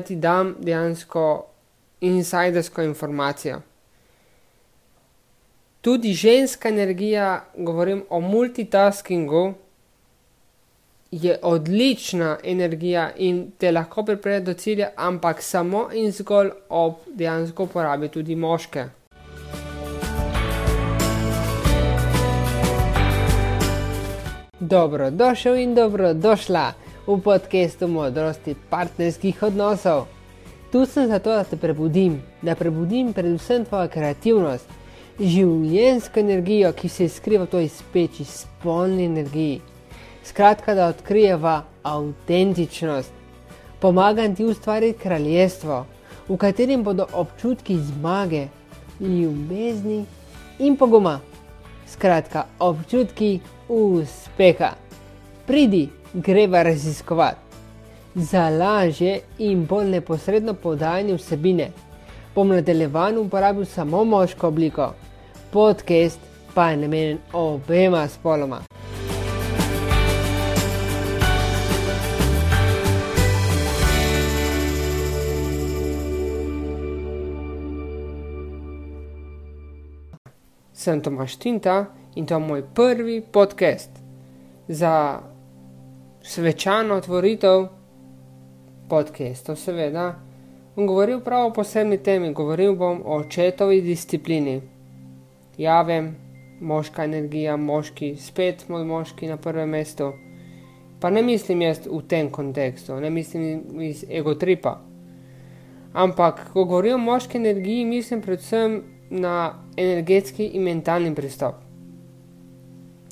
ti dam dejansko insidersko informacijo. Tudi ženska energija, govorim o multitaskingu, je odlična energija in te lahko pripelje do cilja, ampak samo in zgolj ob dejansko uporabi tudi moške. Dobro, došel in dobro došla v podkastu modrosti partnerskih odnosov. Tu sem zato, da te prebudim, da prebudim predvsem tvojo kreativnost, življenjsko energijo, ki se skriva v toj speči, spolni energiji. Skratka, da odkrijeva avtentičnost. Pomagam ti ustvariti kraljestvo, v katerem bodo občutki zmage, ljubezni in poguma. Skratka, občutki uspeha. Pridi, greva raziskovati. Za lažje in bolj neposredno podajanje vsebine bom nadaljevan uporabil samo moško obliko, podcast pa je namenjen obema spoloma. Sem Tomaš Tinta in to je moj prvi podcast za svečano otvoritev podcastov, seveda. Bom govoril prav o posebni temi, govoril bom o očetovi disciplini. Ja, vem, moška energija, moški, spet moj moški na prvem mestu. Pa ne mislim jaz v tem kontekstu, ne mislim iz egotripa. Ampak, ko govorim o moški energiji, mislim predvsem na energetski in mentalni pristop.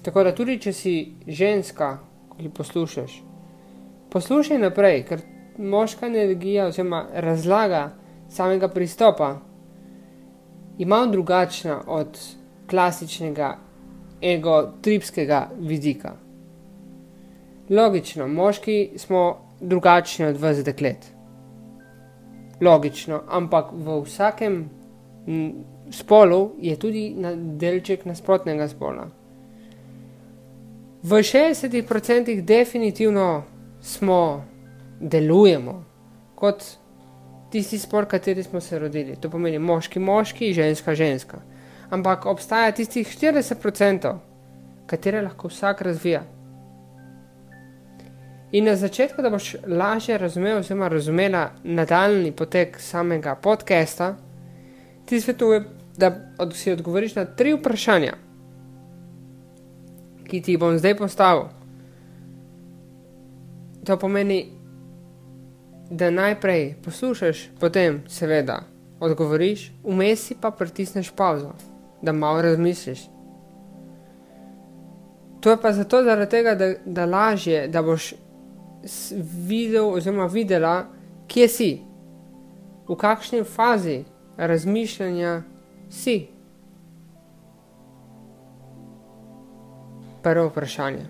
Tako da tudi, če si ženska, ki poslušaš, poslušaj naprej, ker moška energija, oziroma razlaga samega pristopa, ima drugačna od klasičnega ego-tripskega vidika. Logično, moški smo drugačni od vas, deklet. Logično, ampak v vsakem spolu je tudi delček nasprotnega spola. V 60% definitivno smo delujemo kot tisti spor, kateri smo se rodili. To pomeni moški, moški, ženska, ženska. Ampak obstaja tistih 40%, katere lahko vsak razvija. In na začetku, da boš lažje razumel, oziroma razumela nadaljni potek samega podcasta, ti svetujem, da si odgovoriš na tri vprašanja, ki ti jih bom zdaj postavil. To pomeni, da najprej poslušaš, potem seveda odgovoriš, vmes pa pritisneš pauzo, da malo razmisliš. To je pa zato, tega, da, da lažje, da boš videl oziroma videla, kje si, v kakšni fazi razmišljanja si. Prvo vprašanje.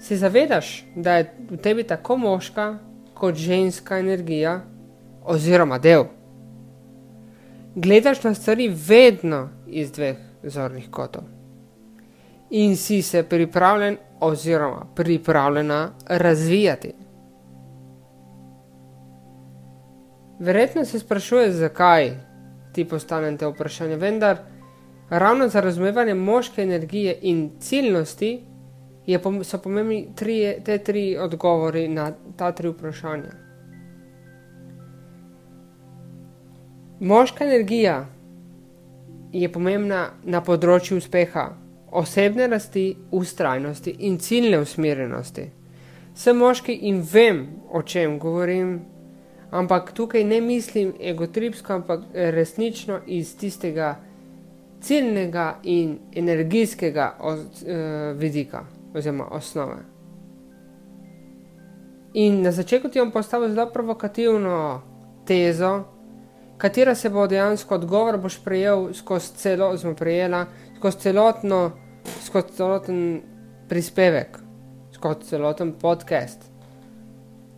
Se zavedaš, da je v tebi tako moška kot ženska energija oziroma del. Gledaš na stvari vedno iz dveh zornih kotov in si se pripravljen oziroma pripravljena razvijati. Verjetno se sprašuješ, zakaj ti postavljam te vprašanje, vendar ravno za razumevanje moške energije in ciljnosti je, so pomembni tri, te tri odgovori na ta tri vprašanja. Moška energija je pomembna na področju uspeha, osebne rasti, ustrajnosti in ciljne usmerjenosti. Sem moški in vem, o čem govorim, ampak tukaj ne mislim egotripsko, ampak resnično iz tistega ciljnega in energijskega od, uh, vidika oziroma osnove. In na začetku ti bom postavil zelo provokativno tezo, katera se bo dejansko odgovor boš prejel skozi celo, oziroma prejela skozi celotno, skozi celoten prispevek, skozi celoten podcast.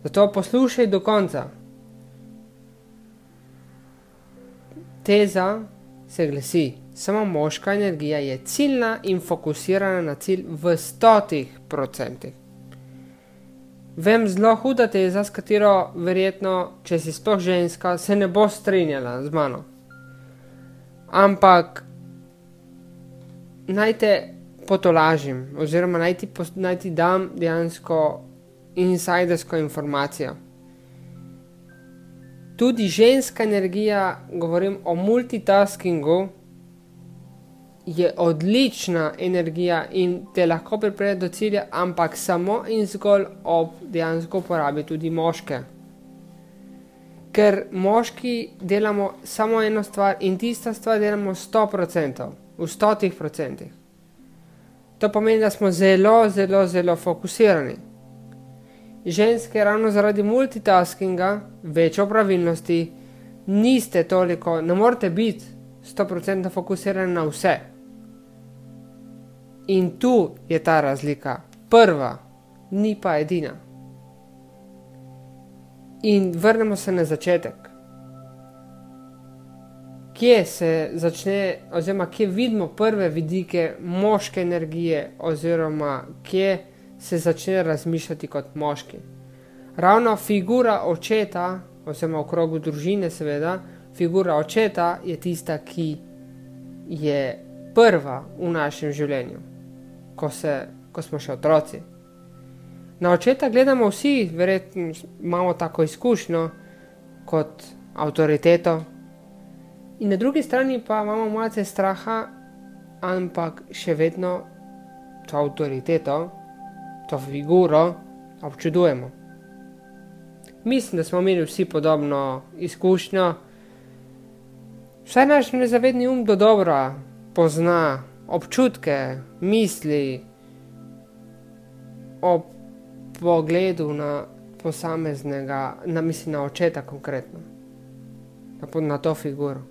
Zato poslušaj do konca. Teza se glasi samo moška energija je ciljna in fokusirana na cilj v stotih procentih. Vem zelo huda teza, s katero verjetno, če si sploh ženska, se ne bo strinjala z mano. Ampak naj te potolažim, oziroma naj ti, naj ti dam dejansko insidersko informacijo. Tudi ženska energija, govorim o multitaskingu, je odlična energija in te lahko pripelje do cilja, ampak samo in zgolj ob dejansko uporabi tudi moške. Ker moški delamo samo eno stvar in tista stvar delamo 100%, v 100%. To pomeni, da smo zelo, zelo, zelo fokusirani. Ženske, ravno zaradi multitaskinga, večjo pravilnosti, niste toliko, ne morete biti 100% fokusirani na vse. In tu je ta razlika, prva, ni pa edina. In vrnemo se na začetek. Kje se začne, oziroma kje vidimo prve vidike moške energije, oziroma kje se začne razmišljati kot moški. Ravno figura očeta, oziroma v krogu družine, seveda, figura očeta je tista, ki je prva v našem življenju ko, se, ko smo še otroci. Na očeta gledamo vsi, verjetno imamo tako izkušnjo kot avtoriteto, in na drugi strani pa imamo malce straha, ampak še vedno to avtoriteto, to figuro občudujemo. Mislim, da smo imeli vsi podobno izkušnjo. Vsaj naš nezavedni um do dobra pozna občutke, misli, o pogledu na posameznega, na misli na očeta konkretno, na, na to figuro.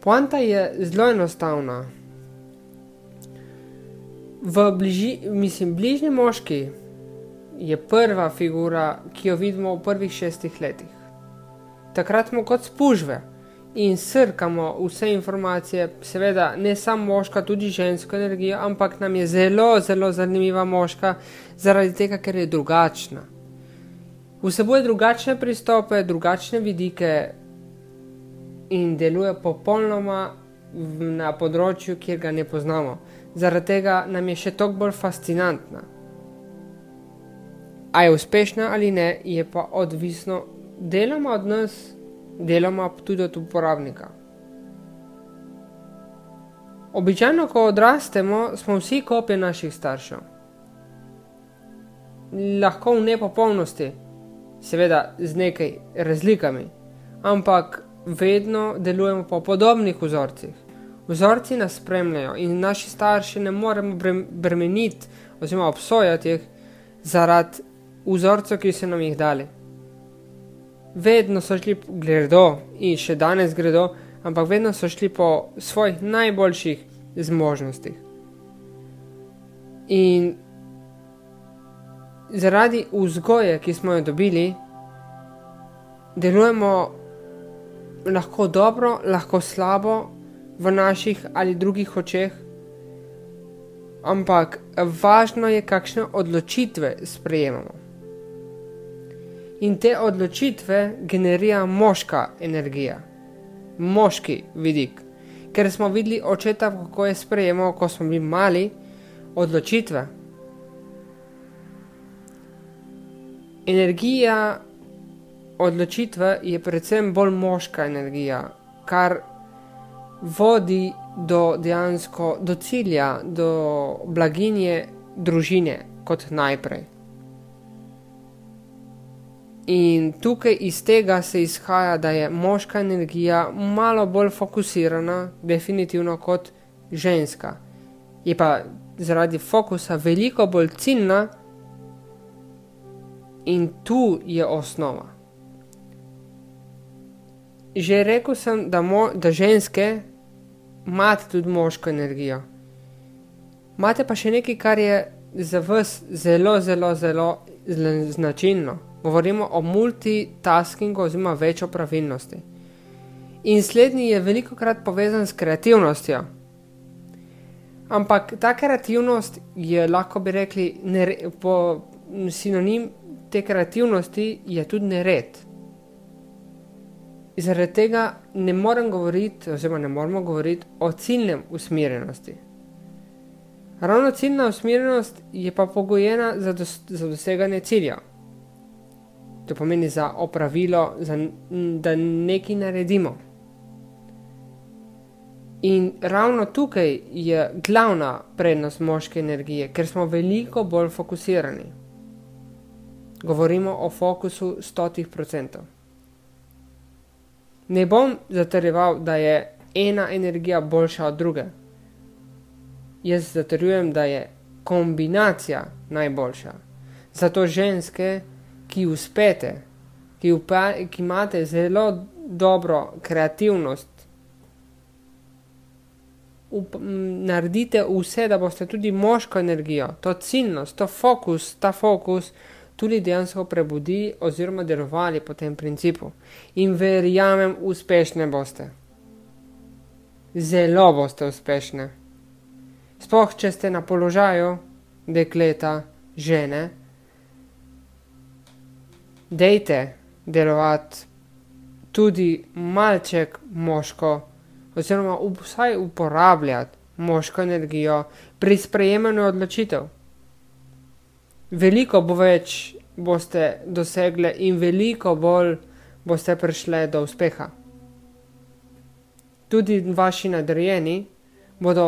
Poanta je zelo enostavna. V bliži, mislim, bližnji moški je prva figura, ki jo vidimo v prvih šestih letih. Takrat smo kot spužve in srkamo vse informacije, seveda ne samo moška, tudi žensko energijo, ampak nam je zelo, zelo zanimiva moška, zaradi tega, ker je drugačna. Vsebuje drugačne pristope, drugačne vidike in deluje popolnoma na področju, kjer ga ne poznamo. Zaradi tega nam je še toliko bolj fascinantna. A je uspešna ali ne, je pa odvisno deloma od nas, deloma tudi od uporabnika. Običajno, ko odrastemo, smo vsi kopije naših staršev. Lahko v nepopolnosti, seveda z nekaj razlikami, ampak vedno delujemo po podobnih vzorcih. Vzorci nas spremljajo in naši starši ne moremo bremeniti oziroma obsojati jih zaradi vzorcev, ki so nam jih dali vedno so šli gredo in še danes gredo, ampak vedno so šli po svojih najboljših zmožnostih. In zaradi vzgoje, ki smo jo dobili, delujemo lahko dobro, lahko slabo v naših ali drugih očeh, ampak važno je, kakšne odločitve sprejemamo in te odločitve generira moška energija, moški vidik. Ker smo videli očeta, kako je sprejemal, ko smo bili mali, odločitve. Energija odločitve je predvsem bolj moška energija, kar vodi do dejansko do cilja, do blaginje družine kot najprej. In tukaj iz tega se izhaja, da je moška energija malo bolj fokusirana, definitivno kot ženska. Je pa zaradi fokusa veliko bolj ciljna in tu je osnova. Že rekel sem, da, mo, da ženske imate tudi moško energijo. Imate pa še nekaj, kar je za vas zelo, zelo, zelo značilno govorimo o multitaskingu oziroma večjo pravilnosti. In slednji je veliko krat povezan s kreativnostjo. Ampak ta kreativnost je, lahko bi rekli, nere, po sinonim te kreativnosti je tudi nered. Zaradi tega ne morem govoriti, oziroma ne moramo govoriti o ciljnem usmerjenosti. Ravno ciljna usmerjenost je pa pogojena za, dos za doseganje cilja. To pomeni za opravilo, za, da nekaj naredimo. In ravno tukaj je glavna prednost moške energije, ker smo veliko bolj fokusirani. Govorimo o fokusu stotih procentov. Ne bom zatrjeval, da je ena energija boljša od druge. Jaz zatrjujem, da je kombinacija najboljša. Zato ženske, ki uspete, ki, upa, ki imate zelo dobro kreativnost, up, naredite vse, da boste tudi moško energijo, to ciljnost, to fokus, ta fokus tudi dejansko prebudi oziroma delovali po tem principu. In verjamem, uspešne boste. Zelo boste uspešne. Sploh, če ste na položaju dekleta, žene, dejte delovati tudi malček moško, oziroma vsaj uporabljati moško energijo pri sprejemanju odločitev veliko bo več boste dosegle in veliko bolj boste prišle do uspeha. Tudi vaši nadrejeni bodo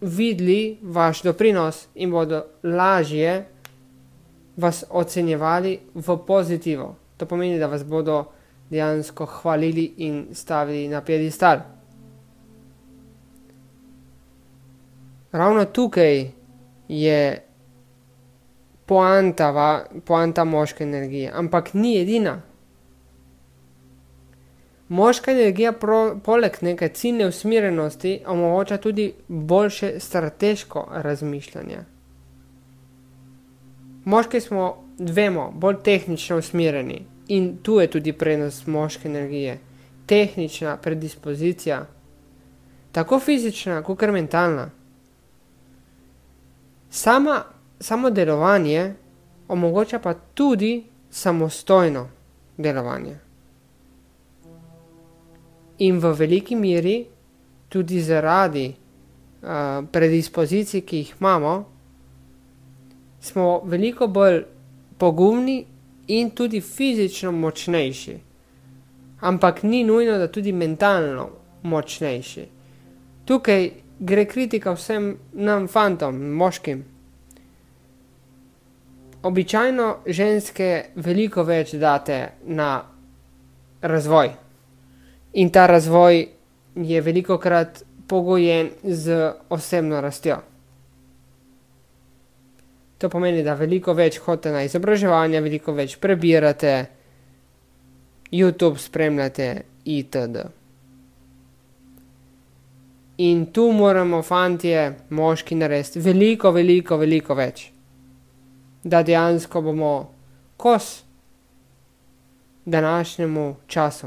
videli vaš doprinos in bodo lažje vas ocenjevali v pozitivo. To pomeni, da vas bodo dejansko hvalili in stavili na piedestal. Ravno tukaj je poanta, va, poanta moške energije, ampak ni edina. Moška energija, pro, poleg neke ciljne usmerjenosti, omogoča tudi boljše strateško razmišljanje. Moški smo, vemo, bolj tehnično usmerjeni in tu je tudi prednost moške energije. Tehnična predispozicija, tako fizična, kot mentalna. Sama samo delovanje omogoča pa tudi samostojno delovanje. In v veliki meri tudi zaradi uh, predispozicij, ki jih imamo, smo veliko bolj pogumni in tudi fizično močnejši. Ampak ni nujno, da tudi mentalno močnejši. Tukaj gre kritika vsem nam, fantom, moškim običajno ženske veliko več date na razvoj. In ta razvoj je veliko krat pogojen z osebno rastjo. To pomeni, da veliko več hodite na izobraževanje, veliko več prebirate, YouTube spremljate itd. In tu moramo, fantje, moški, narediti veliko, veliko, veliko več da dejansko bomo kos današnjemu času.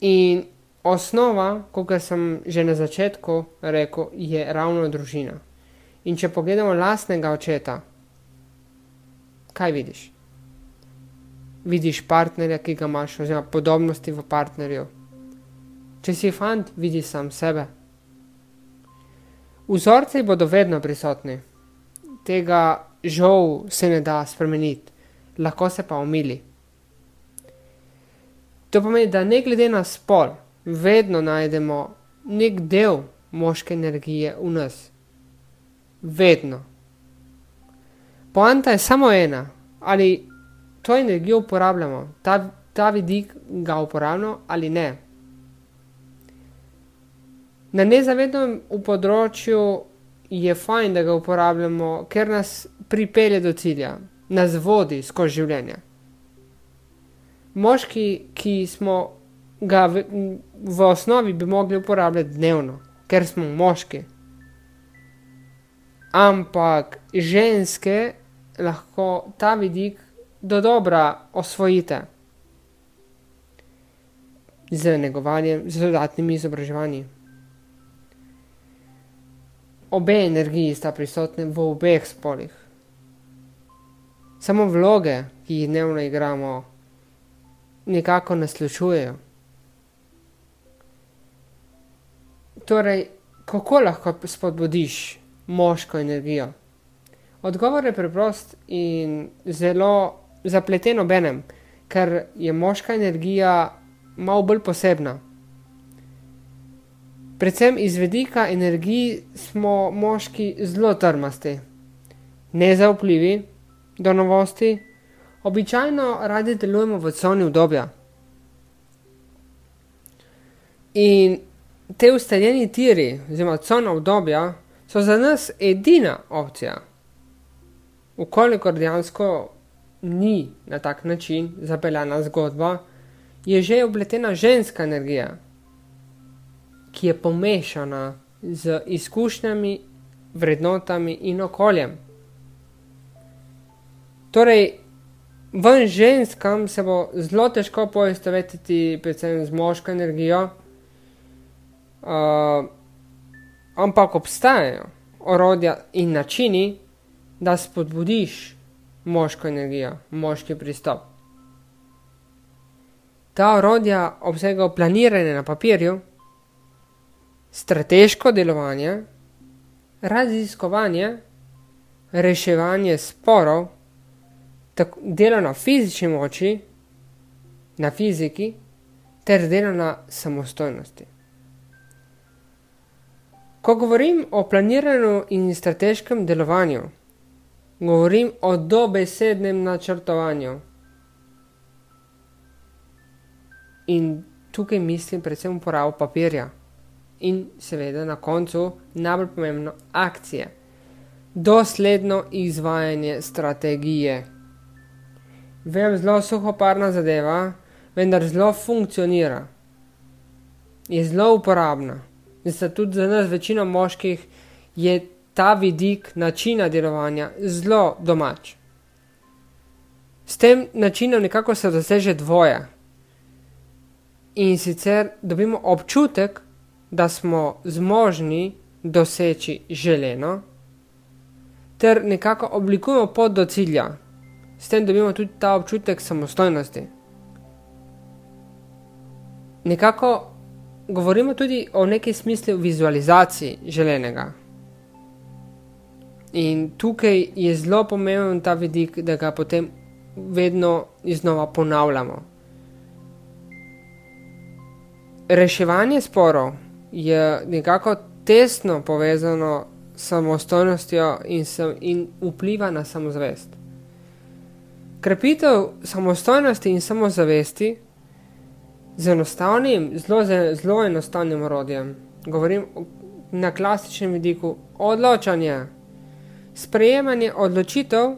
In osnova, kot sem že na začetku rekel, je ravno družina. In če pogledamo lastnega očeta, kaj vidiš? Vidiš partnerja, ki ga imaš, oziroma podobnosti v partnerju. Če si fant, vidiš sam sebe. Vzorci bodo vedno prisotni, tega žal se ne da spremeniti, lahko se pa umili. To pomeni, da ne glede na spol, vedno najdemo nek del moške energije v nas. Vedno. Poanta je samo ena, ali to energijo uporabljamo, ta, ta vidik ga uporabljamo ali ne. Na nezavednem področju je fajn, da ga uporabljamo, ker nas pripelje do cilja, nas vodi skozi življenje. Moški, ki smo ga v, v osnovi bi mogli uporabljati dnevno, ker smo moški. Ampak ženske lahko ta vidik do dobra osvojite z negovanjem, z dodatnimi izobraževanji. obe energiji sta prisotni v obeh spolih. Samo vloge, ki jih dnevno igramo, nekako nas Torej, kako lahko spodbudiš moško energijo? Odgovor je preprost in zelo zapleten obenem, ker je moška energija malo bolj posebna. Predvsem iz vedika energij smo moški zelo trmasti, nezaupljivi do novosti, običajno radi delujemo v coni obdobja. In te ustaljeni tiri, oziroma cona obdobja, so za nas edina opcija. Ukolikor dejansko ni na tak način zapeljana zgodba, je že obletena ženska energija, ki je pomešana z izkušnjami, vrednotami in okoljem. Torej, ven ženskam se bo zelo težko poistovetiti, predvsem z moško energijo, uh, ampak obstajajo orodja in načini, da spodbudiš moško energijo, moški pristop. Ta orodja obsegajo planiranje na papirju, strateško delovanje, raziskovanje, reševanje sporov, delo na fizični moči, na fiziki, ter delo na samostojnosti. Ko govorim o planiranju in strateškem delovanju, govorim o dobesednem načrtovanju. In tukaj mislim predvsem uporabo papirja in seveda na koncu najbolj pomembno akcije. Dosledno izvajanje strategije. Vem, zelo suhoparna zadeva, vendar zelo funkcionira. Je zelo uporabna. Zato tudi za nas, večino moških, je ta vidik načina delovanja zelo domač. S tem načinom nekako se doseže dvoje. In sicer dobimo občutek, da smo zmožni doseči želeno, ter nekako oblikujemo pot do cilja. S tem dobimo tudi ta občutek samostojnosti. Nekako govorimo tudi o neki smislu vizualizaciji želenega. In tukaj je zelo pomemben ta vidik, da ga potem vedno iznova ponavljamo. Reševanje sporov je nekako tesno povezano s samostojnostjo in, sem, in vpliva na samozavest. Krepitev samostojnosti in samozavesti z enostavnim, zelo, zelo enostavnim orodjem, govorim na klasičnem vidiku odločanja. Sprejemanje odločitev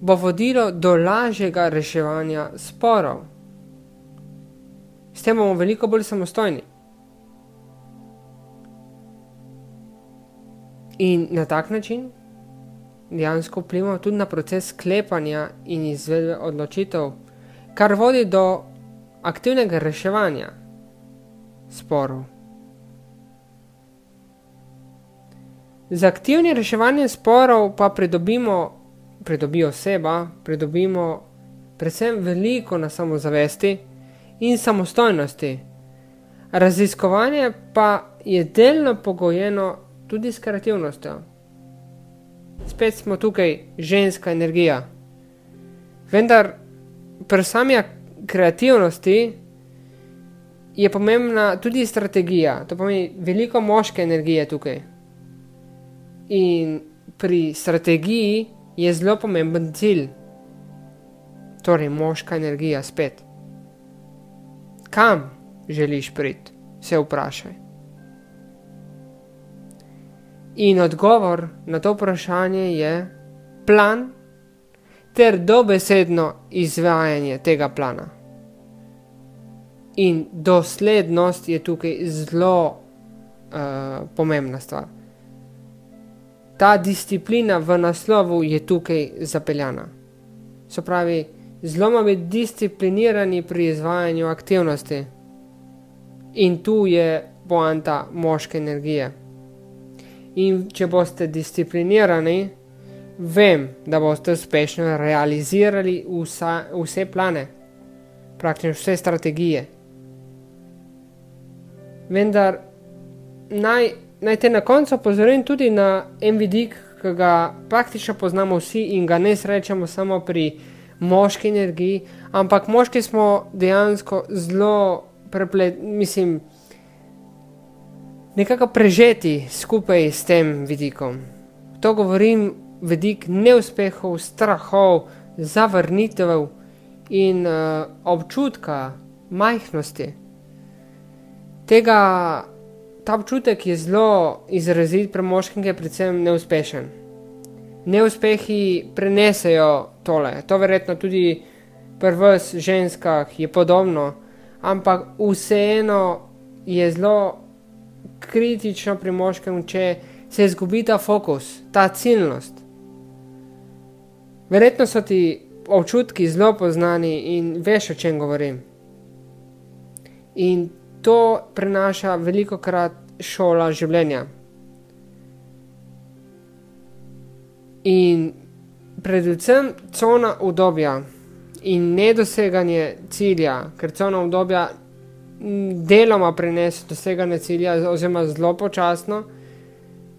bo vodilo do lažjega reševanja sporov. S tem bomo veliko bolj samostojni. In na tak način dejansko vplivamo tudi na proces sklepanja in izvedbe odločitev, kar vodi do aktivnega reševanja sporov. Z aktivnim reševanjem sporov pa pridobimo, pridobi oseba, pridobimo predvsem veliko na samozavesti in samostojnosti. Raziskovanje pa je delno pogojeno tudi s kreativnostjo. Spet smo tukaj ženska energija. Vendar pri sami kreativnosti je pomembna tudi strategija, to pomeni veliko moške energije tukaj. In pri strategiji je zelo pomemben cilj, torej moška energija spet. Kam želiš priti, se vprašaj. In odgovor na to vprašanje je plan ter dobesedno izvajanje tega plana. In doslednost je tukaj zelo uh, pomembna stvar. Ta disciplina v naslovu je tukaj zapeljana. Se pravi, zelo moramo biti disciplinirani pri izvajanju aktivnosti. In tu je poanta moške energije. In če boste disciplinirani, vem, da boste uspešno realizirali vsa, vse plane, praktično vse strategije. Vendar naj, naj te na koncu opozorim tudi na en vidik, ki ga praktično poznamo vsi in ga ne srečamo samo pri moški energiji, ampak moški smo dejansko zelo preplet, mislim, nekako prežeti skupaj s tem vidikom. To govorim vidik neuspehov, strahov, zavrnitev in uh, občutka majhnosti. Tega, ta občutek je zelo izrazit pri moških, ki je predvsem neuspešen. Neuspehi prenesejo tole, to verjetno tudi pri vas, ženskah, je podobno, ampak vseeno je zelo kritično pri moškem, če se izgubi ta fokus, ta ciljnost. Verjetno so ti občutki zelo poznani in veš, o čem govorim. In to prenaša veliko krat šola življenja. In predvsem cona obdobja in nedoseganje cilja, ker cona obdobja deloma prenese doseganje cilja, oziroma zelo počasno,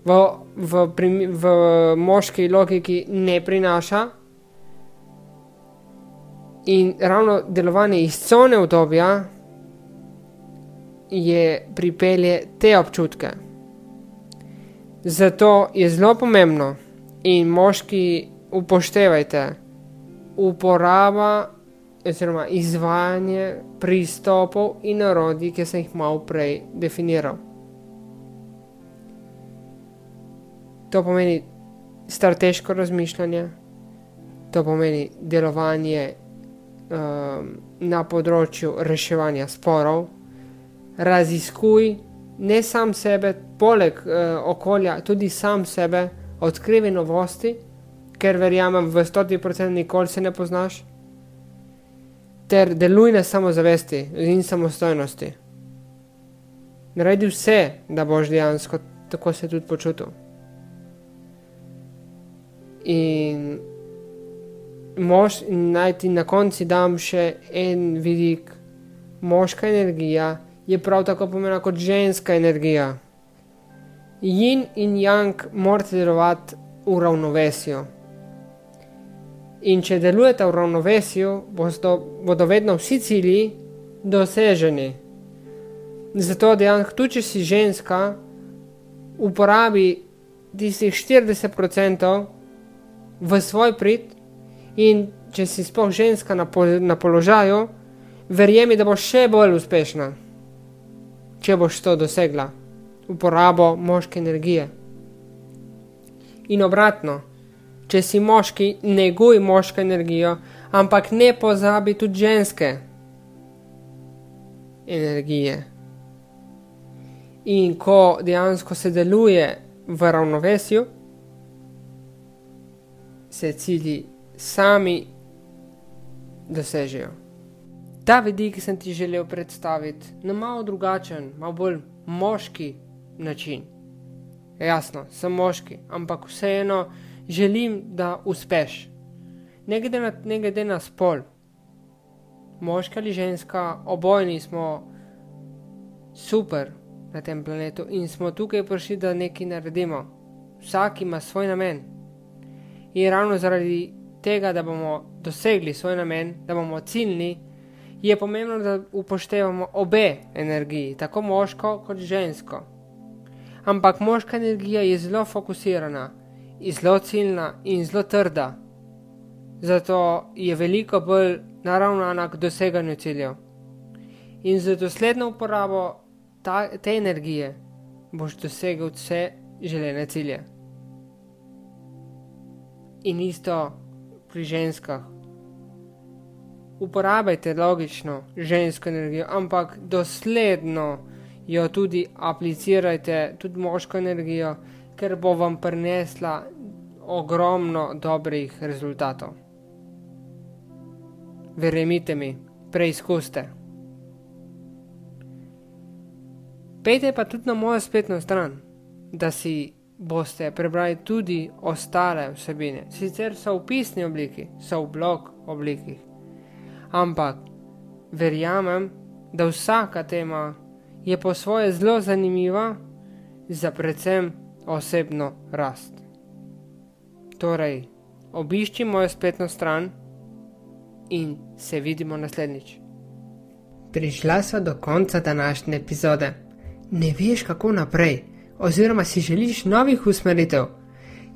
v, v, v moški logiki ne prinaša. In ravno delovanje iz cone obdobja je pripelje te občutke. Zato je zelo pomembno in moški upoštevajte uporaba oziroma izvajanje pristopov in orodij, ki sem jih malo prej definiral. To pomeni strateško razmišljanje, to pomeni delovanje um, na področju reševanja sporov, raziskuj ne sam sebe, poleg uh, okolja, tudi sam sebe, odkrivi novosti, ker verjamem, v 100% nikoli se ne poznaš, ter deluj na samozavesti in samostojnosti. Naredi vse, da boš dejansko tako se tudi počutil. In mož, naj ti na koncu dam še en vidik, moška energija je prav tako pomembna kot ženska energija. Yin in yang morate delovati v ravnovesju. In če delujete v ravnovesju, bodo, bodo vedno vsi cilji doseženi. Zato dejansko, tudi če si ženska, uporabi tistih 40% v svoj prid, in če si sploh ženska na, po, na položaju, verjemi, da boš še bolj uspešna, če boš to dosegla, uporabo moške energije. In obratno če si moški, neguj moško energijo, ampak ne pozabi tudi ženske energije. In ko dejansko se deluje v ravnovesju, se cilji sami dosežejo. Ta vidik sem ti želel predstaviti na malo drugačen, malo bolj moški način. Jasno, sem moški, ampak vseeno želim, da uspeš. Ne glede na, ne glede na spol, moška ali ženska, obojni smo super na tem planetu in smo tukaj prišli, da nekaj naredimo. Vsak ima svoj namen. In ravno zaradi tega, da bomo dosegli svoj namen, da bomo ciljni, je pomembno, da upoštevamo obe energiji, tako moško kot žensko. Ampak moška energija je zelo fokusirana zelo ciljna in zelo trda. Zato je veliko bolj naravnana k doseganju ciljev. In z dosledno uporabo ta, te energije boš dosegel vse želene cilje. In isto pri ženskah. Uporabljajte logično žensko energijo, ampak dosledno jo tudi aplicirajte, tudi moško energijo, ker bo vam prinesla ogromno dobrih rezultatov. Verjemite mi, preizkuste. Pejte pa tudi na mojo spletno stran, da si boste prebrali tudi ostale vsebine. Sicer so v pisni obliki, so v blog obliki, ampak verjamem, da vsaka tema je po svoje zelo zanimiva za predvsem osebno rast. Torej, obišči mojo spletno stran in se vidimo naslednjič. Prišla sva do konca današnje epizode. Ne veš, kako naprej, oziroma si želiš novih usmeritev.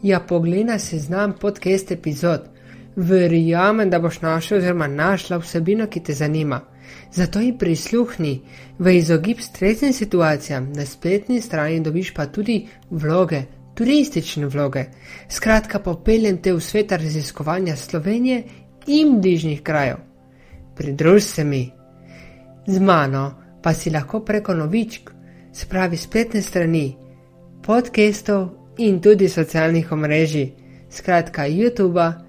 Ja, poglej se znam podcast epizod. Verjamem, da boš našel oziroma našla vsebino, ki te zanima. Zato ji prisluhni, v izogib stresnim situacijam na spletni strani dobiš pa tudi vloge, turistične vloge. Skratka, popeljem te v svet raziskovanja Slovenije in bližnjih krajev. Pridruž se mi. Z mano pa si lahko preko novičk, spravi spletne strani, podcastov in tudi socialnih omrežij, skratka YouTube,